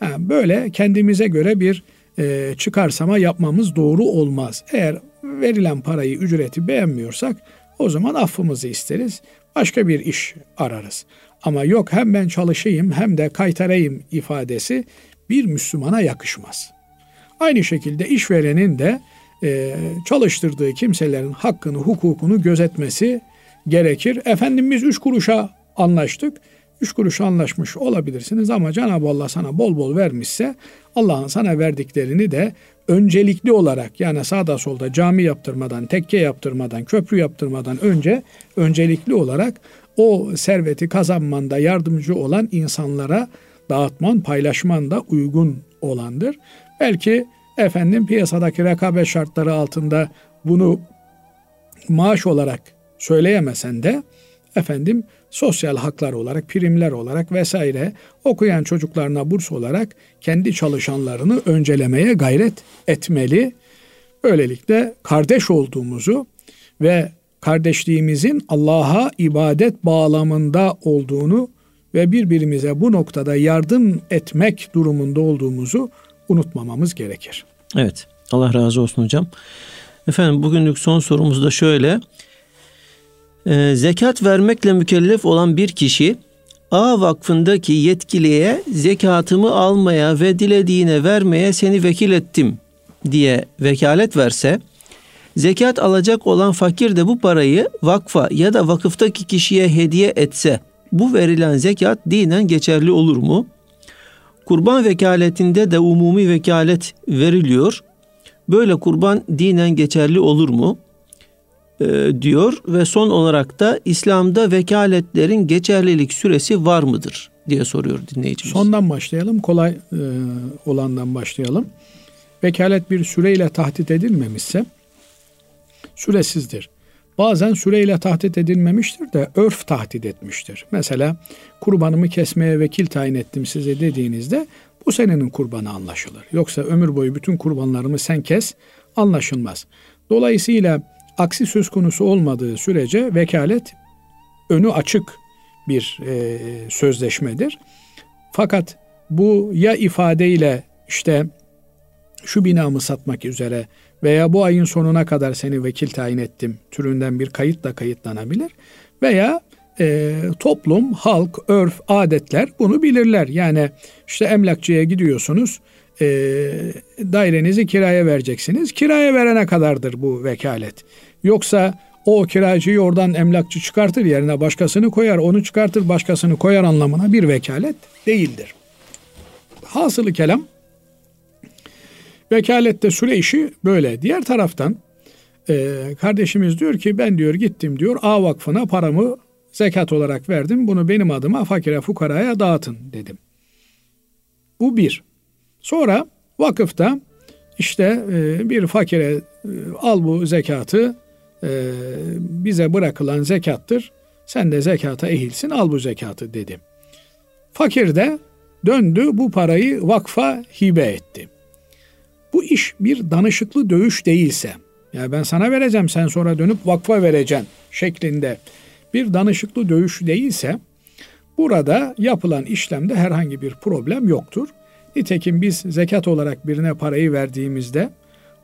Ha, böyle kendimize göre bir e, çıkarsama yapmamız doğru olmaz. Eğer verilen parayı, ücreti beğenmiyorsak o zaman affımızı isteriz. Başka bir iş ararız. Ama yok hem ben çalışayım hem de kaytarayım ifadesi bir Müslümana yakışmaz. Aynı şekilde işverenin de e, çalıştırdığı kimselerin hakkını, hukukunu gözetmesi gerekir. Efendimiz üç kuruşa anlaştık. Üç kuruş anlaşmış olabilirsiniz ama Cenab-ı Allah sana bol bol vermişse Allah'ın sana verdiklerini de öncelikli olarak yani sağda solda cami yaptırmadan, tekke yaptırmadan, köprü yaptırmadan önce öncelikli olarak o serveti kazanmanda yardımcı olan insanlara dağıtman, paylaşman da uygun olandır. Belki efendim piyasadaki rekabet şartları altında bunu maaş olarak söyleyemesen de efendim sosyal haklar olarak, primler olarak vesaire okuyan çocuklarına burs olarak kendi çalışanlarını öncelemeye gayret etmeli. Böylelikle kardeş olduğumuzu ve kardeşliğimizin Allah'a ibadet bağlamında olduğunu ve birbirimize bu noktada yardım etmek durumunda olduğumuzu unutmamamız gerekir. Evet. Allah razı olsun hocam. Efendim bugünlük son sorumuz da şöyle. Ee, zekat vermekle mükellef olan bir kişi A vakfındaki yetkiliye zekatımı almaya ve dilediğine vermeye seni vekil ettim diye vekalet verse zekat alacak olan fakir de bu parayı vakfa ya da vakıftaki kişiye hediye etse bu verilen zekat dinen geçerli olur mu? Kurban vekaletinde de umumi vekalet veriliyor. Böyle kurban dinen geçerli olur mu? Ee, diyor ve son olarak da İslam'da vekaletlerin geçerlilik süresi var mıdır diye soruyor dinleyicimiz. Sondan başlayalım, kolay e, olandan başlayalım. Vekalet bir süreyle tahdit edilmemişse süresizdir. Bazen süreyle tahdit edilmemiştir de örf tahdit etmiştir. Mesela kurbanımı kesmeye vekil tayin ettim size dediğinizde bu senenin kurbanı anlaşılır. Yoksa ömür boyu bütün kurbanlarımı sen kes anlaşılmaz. Dolayısıyla aksi söz konusu olmadığı sürece vekalet önü açık bir e, sözleşmedir. Fakat bu ya ifadeyle işte şu binamı satmak üzere veya bu ayın sonuna kadar seni vekil tayin ettim türünden bir kayıt da kayıtlanabilir. Veya e, toplum, halk, örf, adetler bunu bilirler. Yani işte emlakçıya gidiyorsunuz, e, dairenizi kiraya vereceksiniz. Kiraya verene kadardır bu vekalet. Yoksa o kiracıyı oradan emlakçı çıkartır yerine başkasını koyar, onu çıkartır başkasını koyar anlamına bir vekalet değildir. Hasılı kelam Vekalette süre işi böyle. Diğer taraftan e, kardeşimiz diyor ki ben diyor gittim diyor A vakfına paramı zekat olarak verdim. Bunu benim adıma fakire fukaraya dağıtın dedim. Bu bir. Sonra vakıfta işte e, bir fakire e, al bu zekatı e, bize bırakılan zekattır. Sen de zekata ehilsin al bu zekatı dedim. Fakir de döndü bu parayı vakfa hibe etti. Bu iş bir danışıklı dövüş değilse, ya ben sana vereceğim sen sonra dönüp vakfa vereceksin şeklinde bir danışıklı dövüş değilse burada yapılan işlemde herhangi bir problem yoktur. Nitekim biz zekat olarak birine parayı verdiğimizde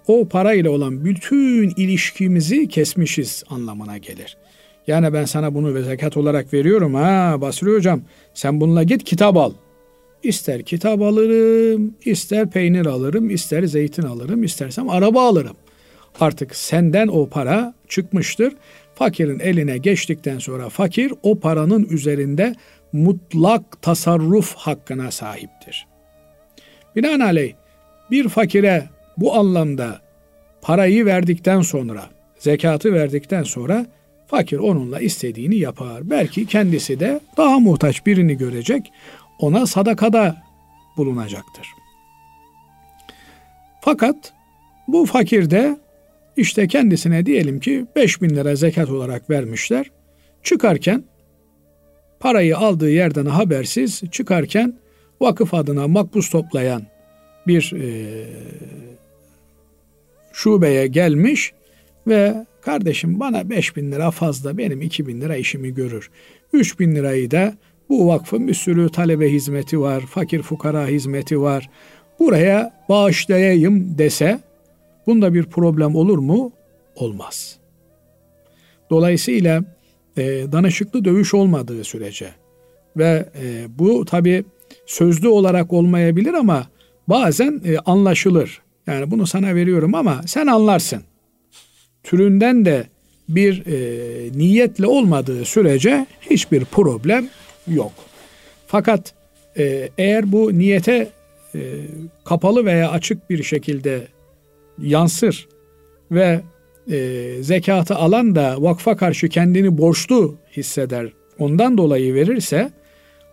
o parayla olan bütün ilişkimizi kesmişiz anlamına gelir. Yani ben sana bunu ve zekat olarak veriyorum ha Basri hocam sen bununla git kitap al. İster kitap alırım, ister peynir alırım, ister zeytin alırım, istersem araba alırım. Artık senden o para çıkmıştır. Fakirin eline geçtikten sonra fakir o paranın üzerinde mutlak tasarruf hakkına sahiptir. Binaenaleyh bir fakire bu anlamda parayı verdikten sonra, zekatı verdikten sonra fakir onunla istediğini yapar. Belki kendisi de daha muhtaç birini görecek, ona sadakada bulunacaktır. Fakat bu fakir de işte kendisine diyelim ki 5 bin lira zekat olarak vermişler. Çıkarken parayı aldığı yerden habersiz çıkarken vakıf adına makbuz toplayan bir e, şubeye gelmiş ve kardeşim bana 5 bin lira fazla benim 2 bin lira işimi görür. 3 bin lirayı da bu vakfın bir sürü talebe hizmeti var, fakir fukara hizmeti var. Buraya bağışlayayım dese bunda bir problem olur mu? Olmaz. Dolayısıyla e, danışıklı dövüş olmadığı sürece ve e, bu tabi sözlü olarak olmayabilir ama bazen e, anlaşılır. Yani bunu sana veriyorum ama sen anlarsın. Türünden de bir e, niyetle olmadığı sürece hiçbir problem yok. Fakat e, eğer bu niyete e, kapalı veya açık bir şekilde yansır ve e, zekatı alan da vakfa karşı kendini borçlu hisseder, ondan dolayı verirse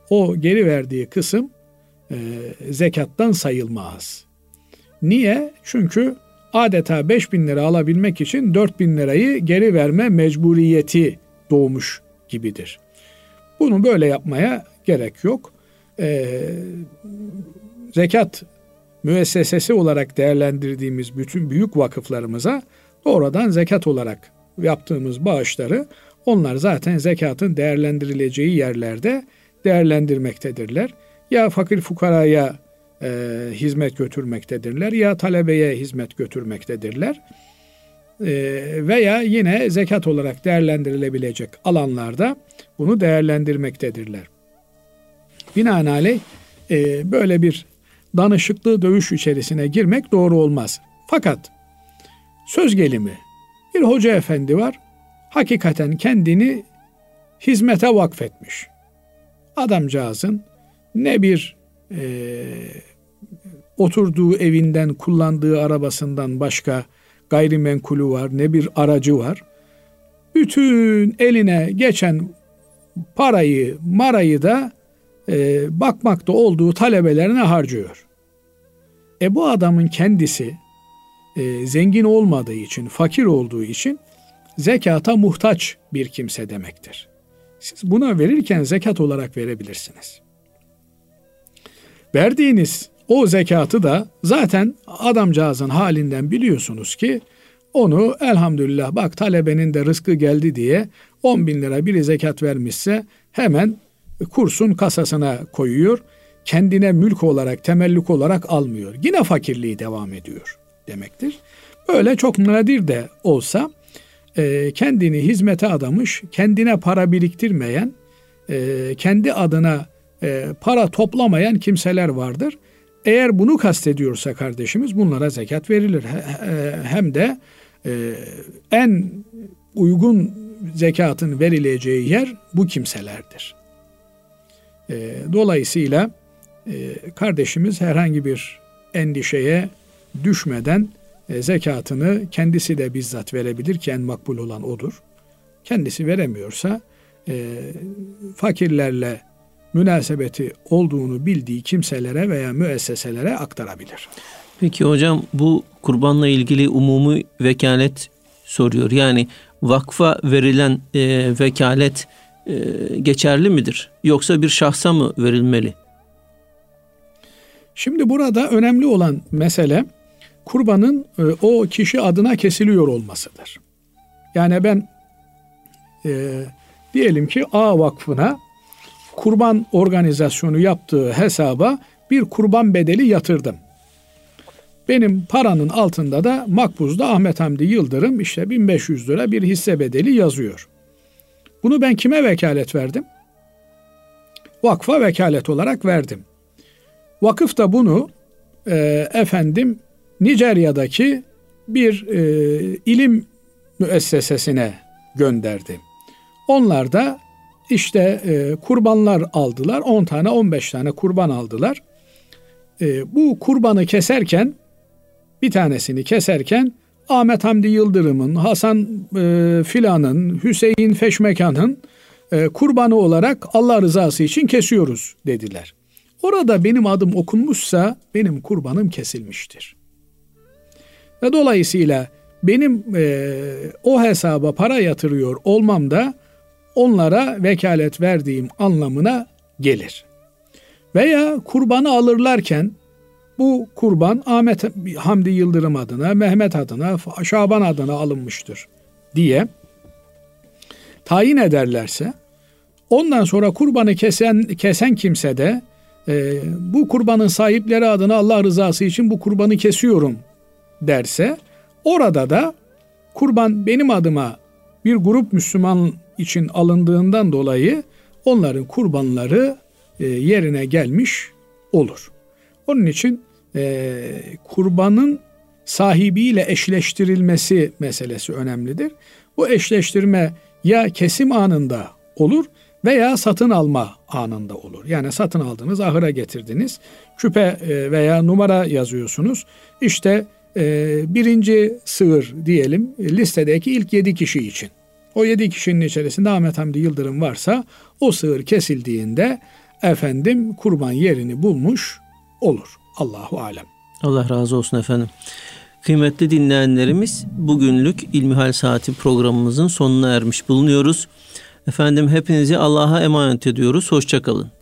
o geri verdiği kısım zekattan sayılmaz. Niye? Çünkü adeta 5 bin lira alabilmek için 4 bin lirayı geri verme mecburiyeti doğmuş gibidir. Bunu böyle yapmaya gerek yok. Ee, zekat müessesesi olarak değerlendirdiğimiz bütün büyük vakıflarımıza doğrudan zekat olarak yaptığımız bağışları onlar zaten zekatın değerlendirileceği yerlerde değerlendirmektedirler. Ya fakir fukaraya e, hizmet götürmektedirler ya talebeye hizmet götürmektedirler. E, veya yine zekat olarak değerlendirilebilecek alanlarda bunu değerlendirmektedirler. Binaenaleyh e, böyle bir danışıklı dövüş içerisine girmek doğru olmaz. Fakat söz gelimi bir hoca efendi var. Hakikaten kendini hizmete vakfetmiş. Adamcağızın ne bir e, oturduğu evinden kullandığı arabasından başka gayrimenkulü var ne bir aracı var. Bütün eline geçen parayı marayı da e, bakmakta olduğu talebelerine harcıyor. E bu adamın kendisi e, zengin olmadığı için, fakir olduğu için zekata muhtaç bir kimse demektir. Siz buna verirken zekat olarak verebilirsiniz. Verdiğiniz o zekatı da zaten adamcağızın halinden biliyorsunuz ki onu elhamdülillah bak talebenin de rızkı geldi diye 10 bin lira biri zekat vermişse hemen kursun kasasına koyuyor. Kendine mülk olarak, temellük olarak almıyor. Yine fakirliği devam ediyor demektir. Böyle çok nadir de olsa e, kendini hizmete adamış, kendine para biriktirmeyen, e, kendi adına e, para toplamayan kimseler vardır. Eğer bunu kastediyorsa kardeşimiz bunlara zekat verilir. Hem de en uygun zekatın verileceği yer bu kimselerdir. Dolayısıyla kardeşimiz herhangi bir endişeye düşmeden e, zekatını kendisi de bizzat verebilir ki en makbul olan odur. Kendisi veremiyorsa e, fakirlerle münasebeti olduğunu bildiği kimselere veya müesseselere aktarabilir. Peki hocam bu kurbanla ilgili umumi vekalet soruyor. Yani vakfa verilen e, vekalet e, geçerli midir? Yoksa bir şahsa mı verilmeli? Şimdi burada önemli olan mesele kurbanın e, o kişi adına kesiliyor olmasıdır. Yani ben e, diyelim ki A Vakfı'na kurban organizasyonu yaptığı hesaba bir kurban bedeli yatırdım. Benim paranın altında da makbuzda Ahmet Hamdi Yıldırım işte 1500 lira bir hisse bedeli yazıyor. Bunu ben kime vekalet verdim? Vakfa vekalet olarak verdim. Vakıf da bunu e, efendim Nijerya'daki bir e, ilim müessesesine gönderdi. Onlar da işte e, kurbanlar aldılar. 10 tane 15 tane kurban aldılar. E, bu kurbanı keserken bir tanesini keserken Ahmet Hamdi Yıldırım'ın, Hasan e, Filan'ın, Hüseyin Feşmekan'ın e, kurbanı olarak Allah rızası için kesiyoruz dediler. Orada benim adım okunmuşsa benim kurbanım kesilmiştir. Ve dolayısıyla benim e, o hesaba para yatırıyor olmam da onlara vekalet verdiğim anlamına gelir. Veya kurbanı alırlarken bu kurban Ahmet Hamdi Yıldırım adına, Mehmet adına, Şaban adına alınmıştır diye tayin ederlerse ondan sonra kurbanı kesen kesen kimse de e, bu kurbanın sahipleri adına Allah rızası için bu kurbanı kesiyorum derse orada da kurban benim adıma bir grup Müslüman için alındığından dolayı onların kurbanları e, yerine gelmiş olur. Onun için e, kurbanın sahibiyle eşleştirilmesi meselesi önemlidir. Bu eşleştirme ya kesim anında olur veya satın alma anında olur. Yani satın aldınız, ahıra getirdiniz, küpe e, veya numara yazıyorsunuz. İşte e, birinci sığır diyelim listedeki ilk yedi kişi için. O yedi kişinin içerisinde Ahmet Hamdi Yıldırım varsa o sığır kesildiğinde efendim kurban yerini bulmuş olur. Allahu alem. Allah razı olsun efendim. Kıymetli dinleyenlerimiz bugünlük İlmihal Saati programımızın sonuna ermiş bulunuyoruz. Efendim hepinizi Allah'a emanet ediyoruz. Hoşçakalın.